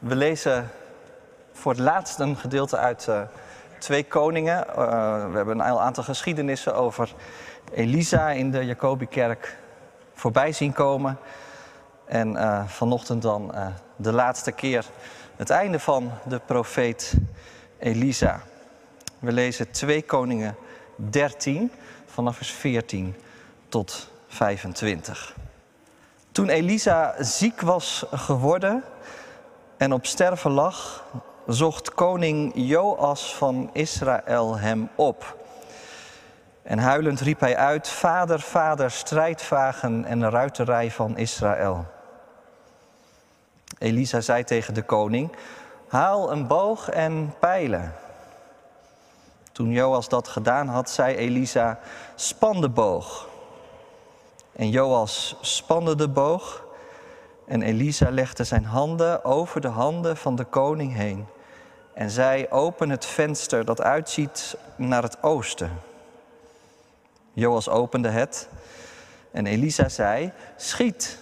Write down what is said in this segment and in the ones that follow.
We lezen voor het laatst een gedeelte uit uh, Twee Koningen. Uh, we hebben een aantal geschiedenissen over Elisa in de Jacobikerk voorbij zien komen. En uh, vanochtend dan de laatste keer het einde van de profeet Elisa. We lezen 2 Koningen 13 vanaf vers 14 tot 25. Toen Elisa ziek was geworden en op sterven lag, zocht koning Joas van Israël hem op. En huilend riep hij uit: Vader, vader, strijdvagen en ruiterij van Israël. Elisa zei tegen de koning: Haal een boog en pijlen. Toen Joas dat gedaan had, zei Elisa: Span de boog. En Joas spande de boog. En Elisa legde zijn handen over de handen van de koning heen. En zei: Open het venster dat uitziet naar het oosten. Joas opende het. En Elisa zei: Schiet.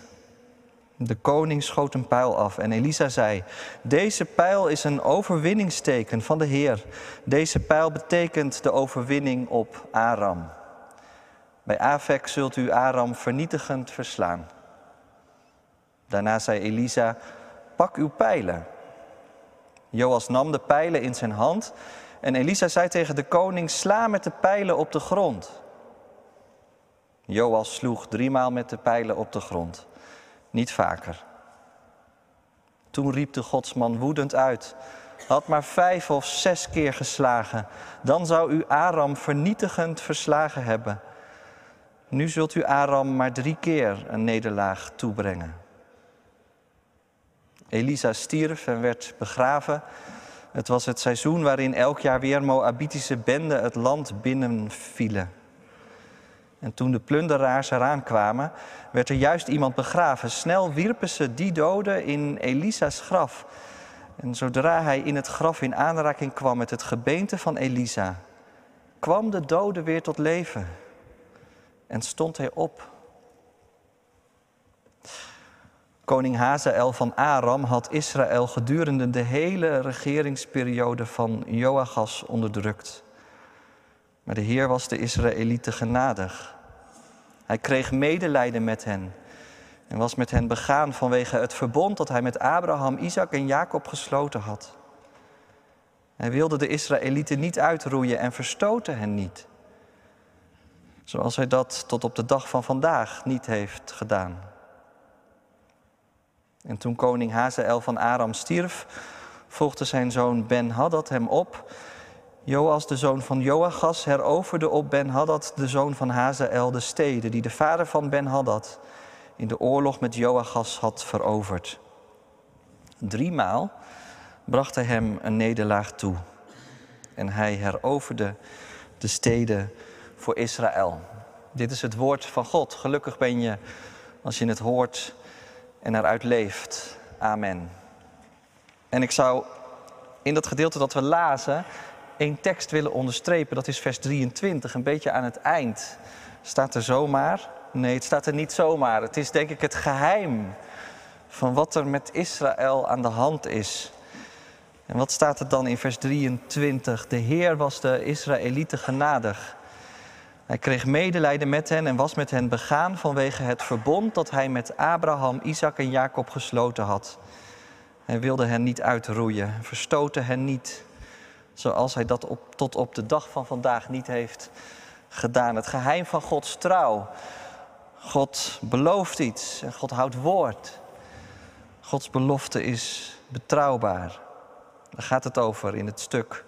De koning schoot een pijl af en Elisa zei: Deze pijl is een overwinningsteken van de Heer. Deze pijl betekent de overwinning op Aram. Bij Afek zult u Aram vernietigend verslaan. Daarna zei Elisa: Pak uw pijlen. Joas nam de pijlen in zijn hand en Elisa zei tegen de koning: Sla met de pijlen op de grond. Joas sloeg driemaal met de pijlen op de grond niet vaker. Toen riep de godsman woedend uit. Had maar vijf of zes keer geslagen, dan zou u Aram vernietigend verslagen hebben. Nu zult u Aram maar drie keer een nederlaag toebrengen. Elisa stierf en werd begraven. Het was het seizoen waarin elk jaar weer Moabitische benden het land binnenvielen. En toen de plunderaars eraan kwamen, werd er juist iemand begraven. Snel wierpen ze die doden in Elisa's graf. En zodra hij in het graf in aanraking kwam met het gebeente van Elisa, kwam de dode weer tot leven en stond hij op. Koning Hazael van Aram had Israël gedurende de hele regeringsperiode van Joachas onderdrukt. Maar de Heer was de Israëlieten genadig. Hij kreeg medelijden met hen en was met hen begaan vanwege het verbond dat hij met Abraham, Isaac en Jacob gesloten had. Hij wilde de Israëlieten niet uitroeien en verstoten hen niet. Zoals hij dat tot op de dag van vandaag niet heeft gedaan. En toen koning Hazael van Aram stierf, volgde zijn zoon Ben-Hadad hem op Joas, de zoon van Joachas, heroverde op Ben-Hadad, de zoon van Hazael, de steden die de vader van Ben-Hadad in de oorlog met Joachas had veroverd. Driemaal bracht hij hem een nederlaag toe. En hij heroverde de steden voor Israël. Dit is het woord van God. Gelukkig ben je als je het hoort en eruit leeft. Amen. En ik zou in dat gedeelte dat we lazen één tekst willen onderstrepen. Dat is vers 23, een beetje aan het eind. Staat er zomaar? Nee, het staat er niet zomaar. Het is denk ik het geheim van wat er met Israël aan de hand is. En wat staat er dan in vers 23? De Heer was de Israëlieten genadig. Hij kreeg medelijden met hen en was met hen begaan vanwege het verbond dat hij met Abraham, Isaac en Jacob gesloten had. Hij wilde hen niet uitroeien, verstoten hen niet zoals hij dat op, tot op de dag van vandaag niet heeft gedaan. Het geheim van Gods trouw. God belooft iets en God houdt woord. Gods belofte is betrouwbaar. Daar gaat het over in het stuk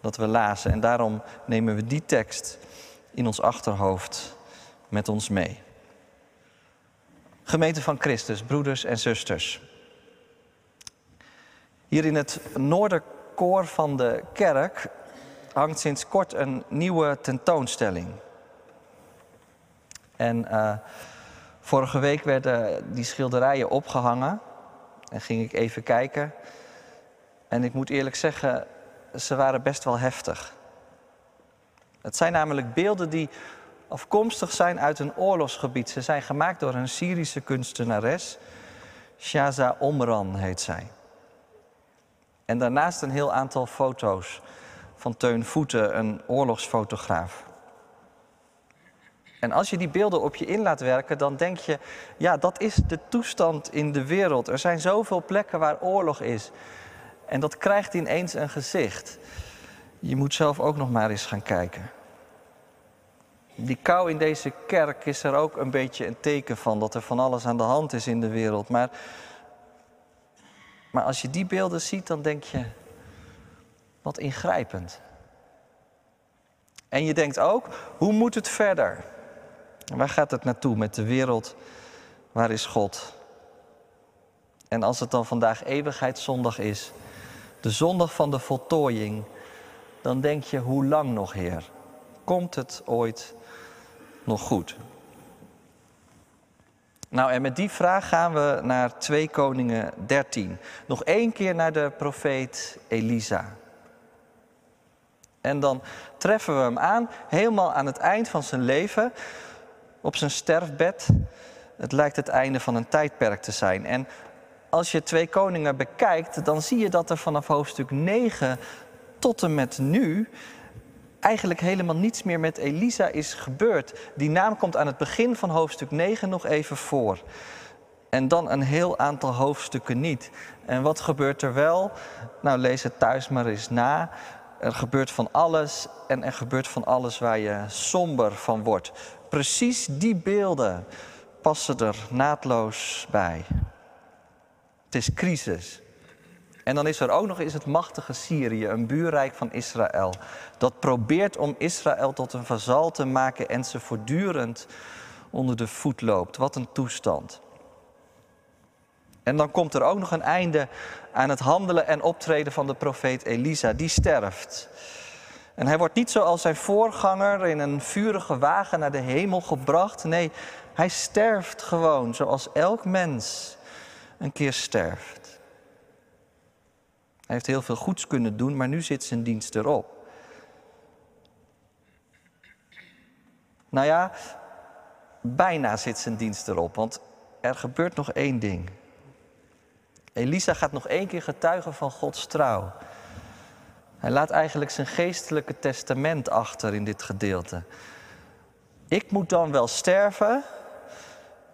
dat we lazen. En daarom nemen we die tekst in ons achterhoofd met ons mee. Gemeente van Christus, broeders en zusters. Hier in het noorden koor van de kerk hangt sinds kort een nieuwe tentoonstelling. En uh, vorige week werden die schilderijen opgehangen. En ging ik even kijken. En ik moet eerlijk zeggen, ze waren best wel heftig. Het zijn namelijk beelden die afkomstig zijn uit een oorlogsgebied. Ze zijn gemaakt door een Syrische kunstenares. Shaza Omran heet zij. En daarnaast een heel aantal foto's van Teun Voeten, een oorlogsfotograaf. En als je die beelden op je in laat werken, dan denk je, ja, dat is de toestand in de wereld. Er zijn zoveel plekken waar oorlog is. En dat krijgt ineens een gezicht. Je moet zelf ook nog maar eens gaan kijken. Die kou in deze kerk is er ook een beetje een teken van dat er van alles aan de hand is in de wereld. Maar, maar als je die beelden ziet, dan denk je, wat ingrijpend. En je denkt ook, hoe moet het verder? Waar gaat het naartoe met de wereld? Waar is God? En als het dan vandaag eeuwigheidszondag is, de zondag van de voltooiing, dan denk je, hoe lang nog, Heer? Komt het ooit nog goed? Nou, en met die vraag gaan we naar 2 Koningen 13. Nog één keer naar de profeet Elisa. En dan treffen we hem aan, helemaal aan het eind van zijn leven, op zijn sterfbed. Het lijkt het einde van een tijdperk te zijn. En als je twee koningen bekijkt, dan zie je dat er vanaf hoofdstuk 9 tot en met nu eigenlijk helemaal niets meer met Elisa is gebeurd. Die naam komt aan het begin van hoofdstuk 9 nog even voor. En dan een heel aantal hoofdstukken niet. En wat gebeurt er wel? Nou, lees het thuis maar eens na. Er gebeurt van alles en er gebeurt van alles waar je somber van wordt. Precies die beelden passen er naadloos bij. Het is crisis. En dan is er ook nog eens het machtige Syrië, een buurrijk van Israël, dat probeert om Israël tot een vazal te maken en ze voortdurend onder de voet loopt. Wat een toestand. En dan komt er ook nog een einde aan het handelen en optreden van de profeet Elisa. Die sterft. En hij wordt niet zoals zijn voorganger in een vurige wagen naar de hemel gebracht. Nee, hij sterft gewoon zoals elk mens een keer sterft. Hij heeft heel veel goeds kunnen doen, maar nu zit zijn dienst erop. Nou ja, bijna zit zijn dienst erop, want er gebeurt nog één ding. Elisa gaat nog één keer getuigen van Gods trouw. Hij laat eigenlijk zijn geestelijke testament achter in dit gedeelte. Ik moet dan wel sterven,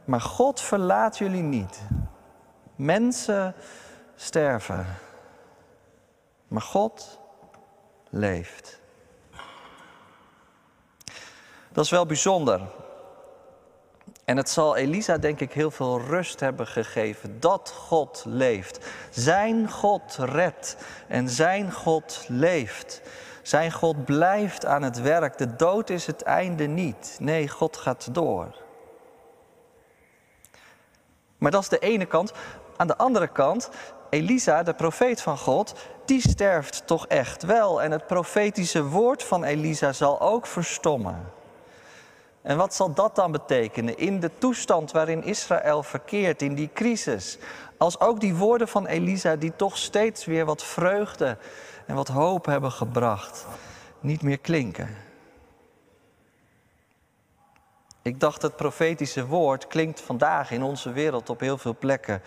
maar God verlaat jullie niet. Mensen sterven, maar God leeft. Dat is wel bijzonder. En het zal Elisa, denk ik, heel veel rust hebben gegeven dat God leeft. Zijn God redt en zijn God leeft. Zijn God blijft aan het werk. De dood is het einde niet. Nee, God gaat door. Maar dat is de ene kant. Aan de andere kant, Elisa, de profeet van God, die sterft toch echt wel. En het profetische woord van Elisa zal ook verstommen. En wat zal dat dan betekenen in de toestand waarin Israël verkeert, in die crisis? Als ook die woorden van Elisa, die toch steeds weer wat vreugde en wat hoop hebben gebracht, niet meer klinken. Ik dacht, het profetische woord klinkt vandaag in onze wereld op heel veel plekken,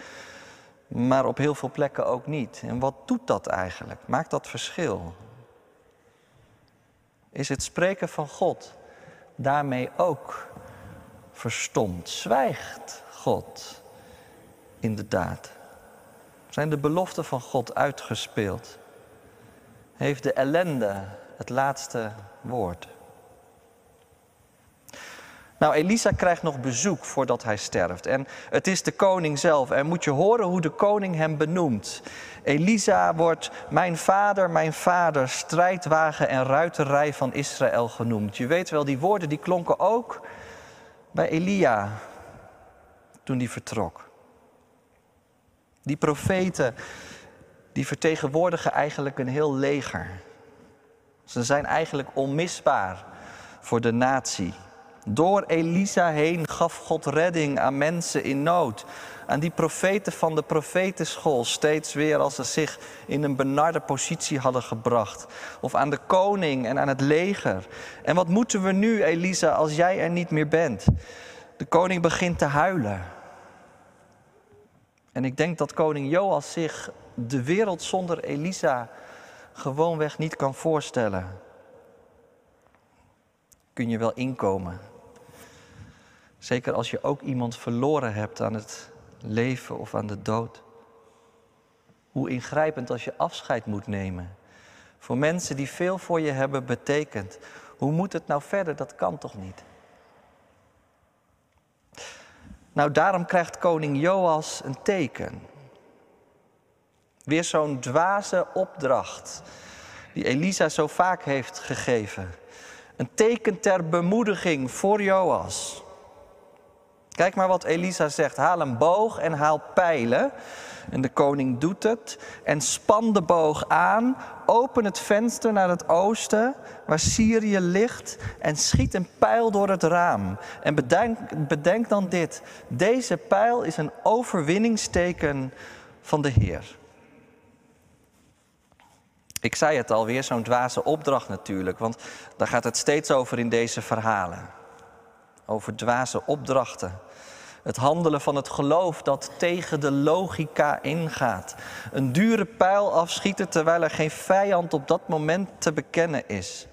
maar op heel veel plekken ook niet. En wat doet dat eigenlijk? Maakt dat verschil? Is het spreken van God daarmee ook verstomd? Zwijgt God inderdaad? Zijn de beloften van God uitgespeeld? Heeft de ellende het laatste woord? Nou, Elisa krijgt nog bezoek voordat hij sterft. En het is de koning zelf. En moet je horen hoe de koning hem benoemt. Elisa wordt mijn vader, mijn vader, strijdwagen en ruiterij van Israël genoemd. Je weet wel, die woorden die klonken ook bij Elia toen die vertrok. Die profeten, die vertegenwoordigen eigenlijk een heel leger. Ze zijn eigenlijk onmisbaar voor de natie. Door Elisa heen gaf God redding aan mensen in nood. Aan die profeten van de profetenschool steeds weer als ze zich in een benarde positie hadden gebracht. Of aan de koning en aan het leger. En wat moeten we nu, Elisa, als jij er niet meer bent? De koning begint te huilen. En ik denk dat koning Joas zich de wereld zonder Elisa gewoonweg niet kan voorstellen. Kun je wel inkomen. Zeker als je ook iemand verloren hebt aan het leven of aan de dood. Hoe ingrijpend als je afscheid moet nemen. Voor mensen die veel voor je hebben betekend. Hoe moet het nou verder? Dat kan toch niet? Nou, daarom krijgt koning Joas een teken. Weer zo'n dwaze opdracht die Elisa zo vaak heeft gegeven. Een teken ter bemoediging voor Joas. Kijk maar wat Elisa zegt. Haal een boog en haal pijlen. En de koning doet het en span de boog aan, open het venster naar het oosten, waar Syrië ligt, en schiet een pijl door het raam. En bedenk, bedenk dan dit: deze pijl is een overwinningsteken van de Heer. Ik zei het alweer, zo'n dwaze opdracht natuurlijk, want daar gaat het steeds over in deze verhalen. Over dwaze opdrachten. Het handelen van het geloof dat tegen de logica ingaat. Een dure pijl afschieten terwijl er geen vijand op dat moment te bekennen is.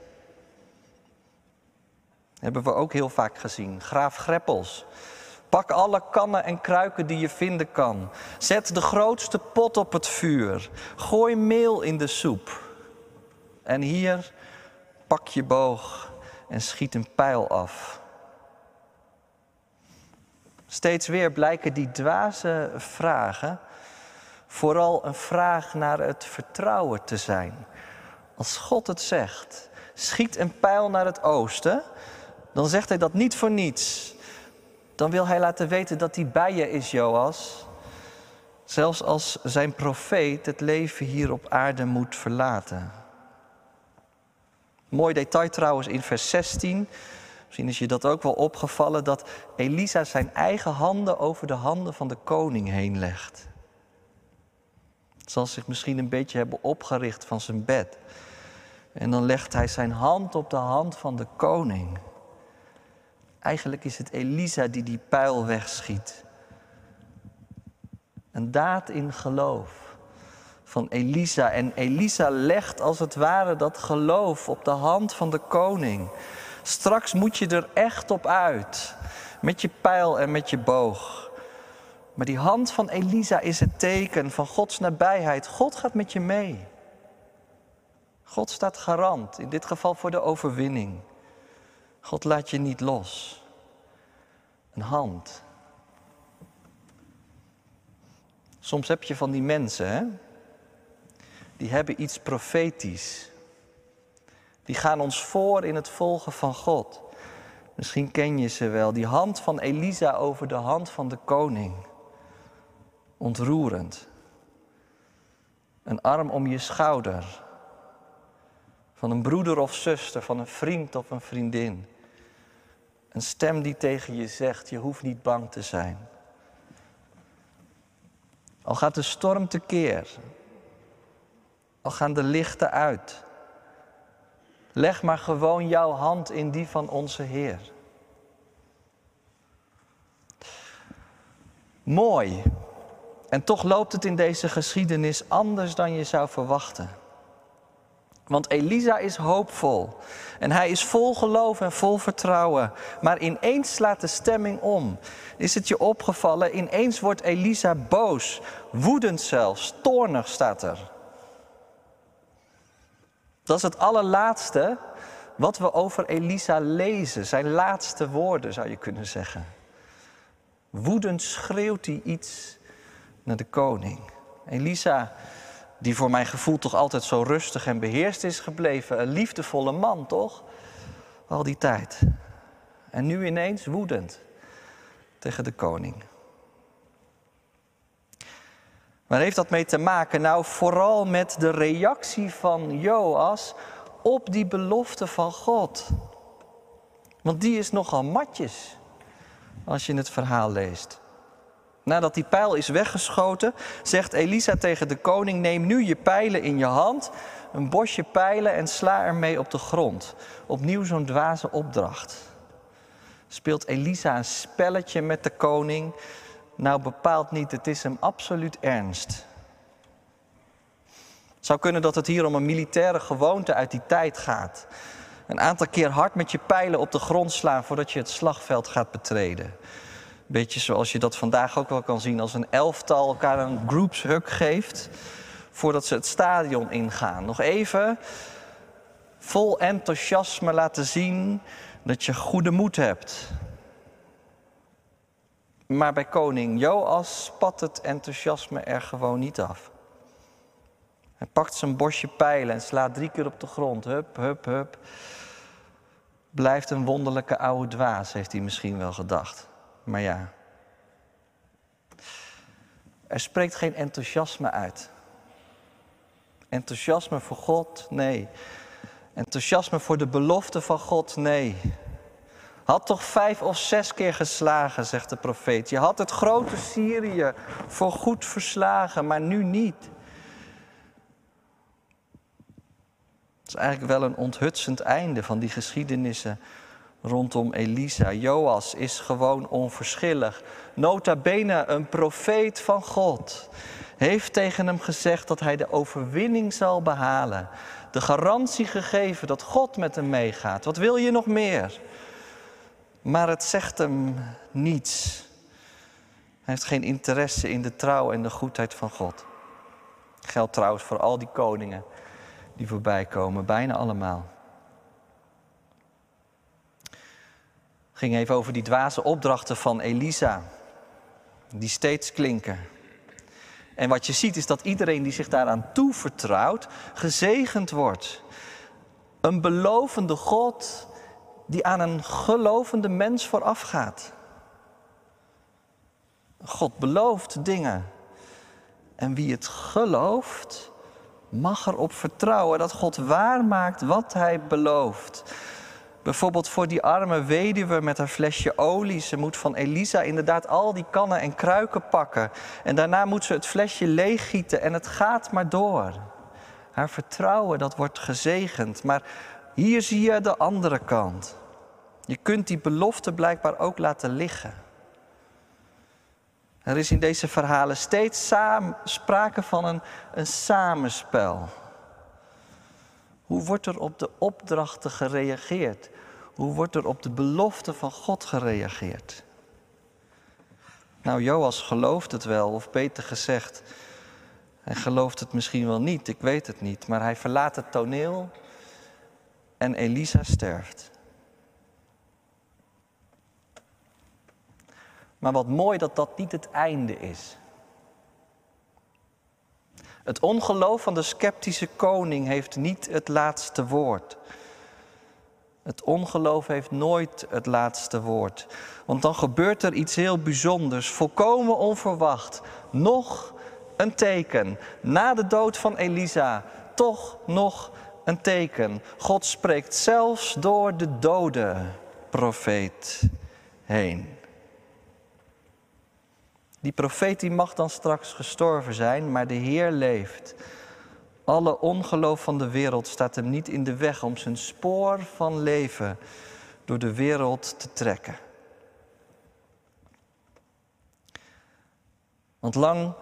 Hebben we ook heel vaak gezien. Graaf Greppels. Pak alle kannen en kruiken die je vinden kan. Zet de grootste pot op het vuur. Gooi meel in de soep. En hier pak je boog en schiet een pijl af. Steeds weer blijken die dwaze vragen vooral een vraag naar het vertrouwen te zijn. Als God het zegt, schiet een pijl naar het oosten, dan zegt hij dat niet voor niets. Dan wil hij laten weten dat hij bij je is, Joas. Zelfs als zijn profeet het leven hier op aarde moet verlaten. Mooi detail trouwens in vers 16. Misschien is je dat ook wel opgevallen dat Elisa zijn eigen handen over de handen van de koning heen legt. Zal zich misschien een beetje hebben opgericht van zijn bed. En dan legt hij zijn hand op de hand van de koning. Eigenlijk is het Elisa die die pijl wegschiet. Een daad in geloof van Elisa. En Elisa legt als het ware dat geloof op de hand van de koning. Straks moet je er echt op uit. Met je pijl en met je boog. Maar die hand van Elisa is het teken van Gods nabijheid. God gaat met je mee. God staat garant, in dit geval voor de overwinning. God laat je niet los. Een hand. Soms heb je van die mensen, hè? die hebben iets profetisch. Die gaan ons voor in het volgen van God. Misschien ken je ze wel. Die hand van Elisa over de hand van de koning. Ontroerend. Een arm om je schouder. Van een broeder of zuster, van een vriend of een vriendin. Een stem die tegen je zegt: je hoeft niet bang te zijn. Al gaat de storm tekeer. Al gaan de lichten uit. Leg maar gewoon jouw hand in die van onze Heer. Mooi. En toch loopt het in deze geschiedenis anders dan je zou verwachten. Want Elisa is hoopvol en hij is vol geloof en vol vertrouwen. Maar ineens slaat de stemming om. Is het je opgevallen? Ineens wordt Elisa boos, woedend zelfs, toornig staat er. Dat is het allerlaatste wat we over Elisa lezen. Zijn laatste woorden zou je kunnen zeggen. Woedend schreeuwt hij iets naar de koning. Elisa, die voor mijn gevoel toch altijd zo rustig en beheerst is gebleven. Een liefdevolle man, toch? Al die tijd. En nu ineens woedend tegen de koning. Waar heeft dat mee te maken? Nou, vooral met de reactie van Joas op die belofte van God. Want die is nogal matjes als je het verhaal leest. Nadat die pijl is weggeschoten, zegt Elisa tegen de koning: Neem nu je pijlen in je hand, een bosje pijlen en sla ermee op de grond. Opnieuw zo'n dwaze opdracht. Speelt Elisa een spelletje met de koning? Nou, bepaald niet. Het is hem absoluut ernst. Het zou kunnen dat het hier om een militaire gewoonte uit die tijd gaat. Een aantal keer hard met je pijlen op de grond slaan voordat je het slagveld gaat betreden. Beetje zoals je dat vandaag ook wel kan zien als een elftal elkaar een groupshug geeft voordat ze het stadion ingaan. Nog even vol enthousiasme laten zien dat je goede moed hebt. Maar bij koning Joas spat het enthousiasme er gewoon niet af. Hij pakt zijn bosje pijlen en slaat drie keer op de grond. Hup, hup, hup. Blijft een wonderlijke oude dwaas, heeft hij misschien wel gedacht. Maar ja. Er spreekt geen enthousiasme uit. Enthousiasme voor God? Nee. Enthousiasme voor de belofte van God? Nee. Had toch vijf of zes keer geslagen, zegt de profeet. Je had het grote Syrië voor goed verslagen, maar nu niet. Het is eigenlijk wel een onthutsend einde van die geschiedenissen rondom Elisa. Joas is gewoon onverschillig. Nota bene een profeet van God. Heeft tegen hem gezegd dat hij de overwinning zal behalen. De garantie gegeven dat God met hem meegaat. Wat wil je nog meer? Maar het zegt hem niets. Hij heeft geen interesse in de trouw en de goedheid van God. Geldt trouwens voor al die koningen die voorbij komen, bijna allemaal. ging even over die dwaze opdrachten van Elisa, die steeds klinken. En wat je ziet is dat iedereen die zich daaraan toevertrouwt, gezegend wordt. Een belovende God die aan een gelovende mens voorafgaat. God belooft dingen. En wie het gelooft, mag erop vertrouwen dat God waarmaakt wat hij belooft. Bijvoorbeeld voor die arme weduwe met haar flesje olie. Ze moet van Elisa inderdaad al die kannen en kruiken pakken. En daarna moet ze het flesje leeggieten en het gaat maar door. Haar vertrouwen, dat wordt gezegend. Maar hier zie je de andere kant. Je kunt die belofte blijkbaar ook laten liggen. Er is in deze verhalen steeds sprake van een, een samenspel. Hoe wordt er op de opdrachten gereageerd? Hoe wordt er op de belofte van God gereageerd? Nou, Joas gelooft het wel, of beter gezegd, hij gelooft het misschien wel niet, ik weet het niet, maar hij verlaat het toneel en Elisa sterft. Maar wat mooi dat dat niet het einde is. Het ongeloof van de sceptische koning heeft niet het laatste woord. Het ongeloof heeft nooit het laatste woord. Want dan gebeurt er iets heel bijzonders, volkomen onverwacht. Nog een teken. Na de dood van Elisa, toch nog een teken. God spreekt zelfs door de dode profeet heen. Die profeet die mag dan straks gestorven zijn, maar de Heer leeft. Alle ongeloof van de wereld staat hem niet in de weg om zijn spoor van leven door de wereld te trekken. Want lang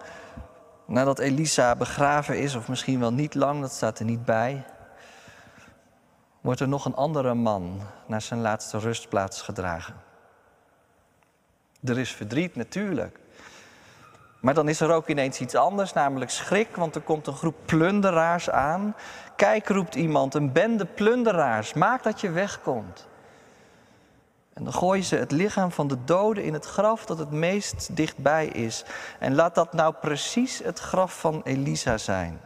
nadat Elisa begraven is, of misschien wel niet lang, dat staat er niet bij, wordt er nog een andere man naar zijn laatste rustplaats gedragen. Er is verdriet natuurlijk. Maar dan is er ook ineens iets anders, namelijk schrik, want er komt een groep plunderaars aan. Kijk, roept iemand, een bende plunderaars, maak dat je wegkomt. En dan gooien ze het lichaam van de dode in het graf dat het meest dichtbij is. En laat dat nou precies het graf van Elisa zijn.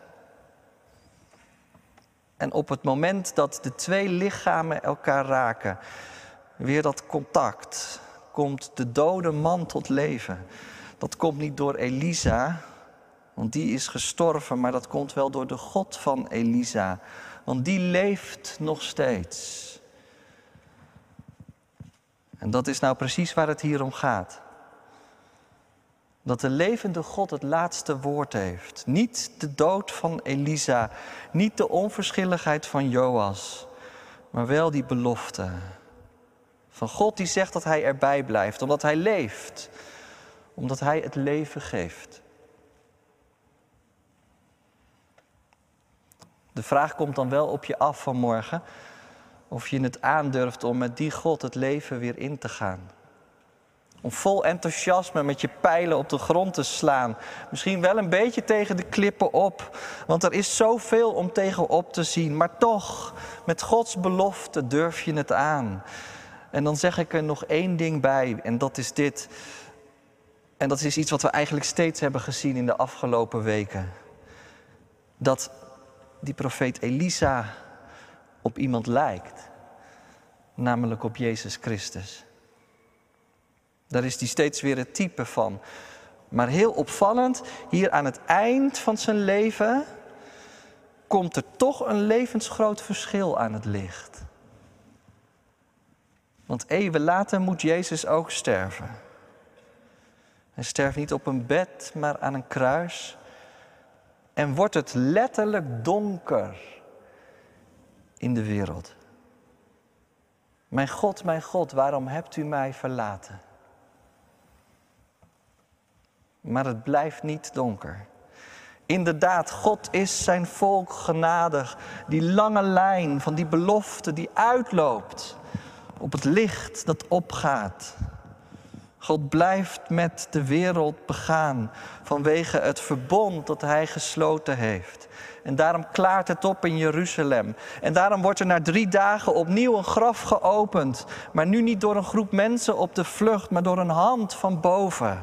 En op het moment dat de twee lichamen elkaar raken, weer dat contact, komt de dode man tot leven. Dat komt niet door Elisa, want die is gestorven, maar dat komt wel door de God van Elisa, want die leeft nog steeds. En dat is nou precies waar het hier om gaat. Dat de levende God het laatste woord heeft. Niet de dood van Elisa, niet de onverschilligheid van Joas, maar wel die belofte. Van God die zegt dat hij erbij blijft, omdat hij leeft Omdat Hij het leven geeft. De vraag komt dan wel op je af vanmorgen of je het aandurft om met die God het leven weer in te gaan. Om vol enthousiasme met je pijlen op de grond te slaan. Misschien wel een beetje tegen de klippen op. Want er is zoveel om tegenop te zien. Maar toch, met Gods belofte durf je het aan. En dan zeg ik er nog één ding bij. En dat is dit. En dat is iets wat we eigenlijk steeds hebben gezien in de afgelopen weken. Dat die profeet Elisa op iemand lijkt. Namelijk op Jezus Christus. Daar is hij steeds weer het type van. Maar heel opvallend, hier aan het eind van zijn leven komt er toch een levensgroot verschil aan het licht. Want eeuwen later moet Jezus ook sterven. Hij sterft niet op een bed, maar aan een kruis. En wordt het letterlijk donker in de wereld. Mijn God, mijn God, waarom hebt u mij verlaten? Maar het blijft niet donker. Inderdaad, God is zijn volk genadig. Die lange lijn van die belofte die uitloopt op het licht dat opgaat. God blijft met de wereld begaan vanwege het verbond dat Hij gesloten heeft. En daarom klaart het op in Jeruzalem. En daarom wordt er na drie dagen opnieuw een graf geopend. Maar nu niet door een groep mensen op de vlucht, maar door een hand van boven.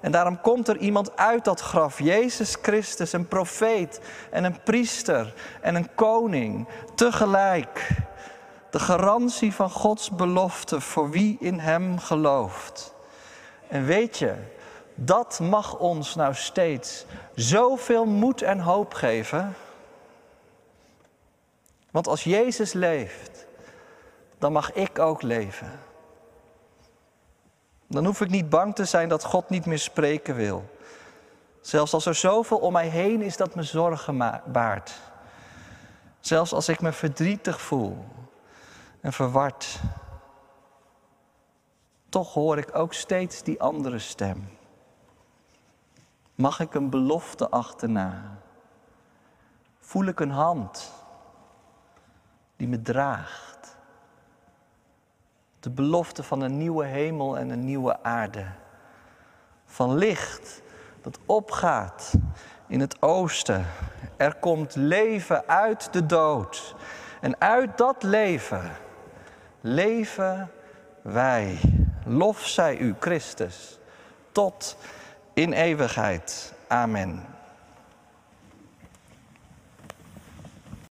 En daarom komt er iemand uit dat graf, Jezus Christus, een profeet en een priester en een koning, tegelijk. De garantie van Gods belofte voor wie in Hem gelooft. En weet je, dat mag ons nou steeds zoveel moed en hoop geven. Want als Jezus leeft, dan mag ik ook leven. Dan hoef ik niet bang te zijn dat God niet meer spreken wil. Zelfs als er zoveel om mij heen is dat me zorgen baart. Zelfs als ik me verdrietig voel en verward. Toch hoor ik ook steeds die andere stem. Mag ik een belofte achterna? Voel ik een hand die me draagt? De belofte van een nieuwe hemel en een nieuwe aarde. Van licht dat opgaat in het oosten. Er komt leven uit de dood. En uit dat leven leven wij. Lof zij u, Christus, tot in eeuwigheid. Amen.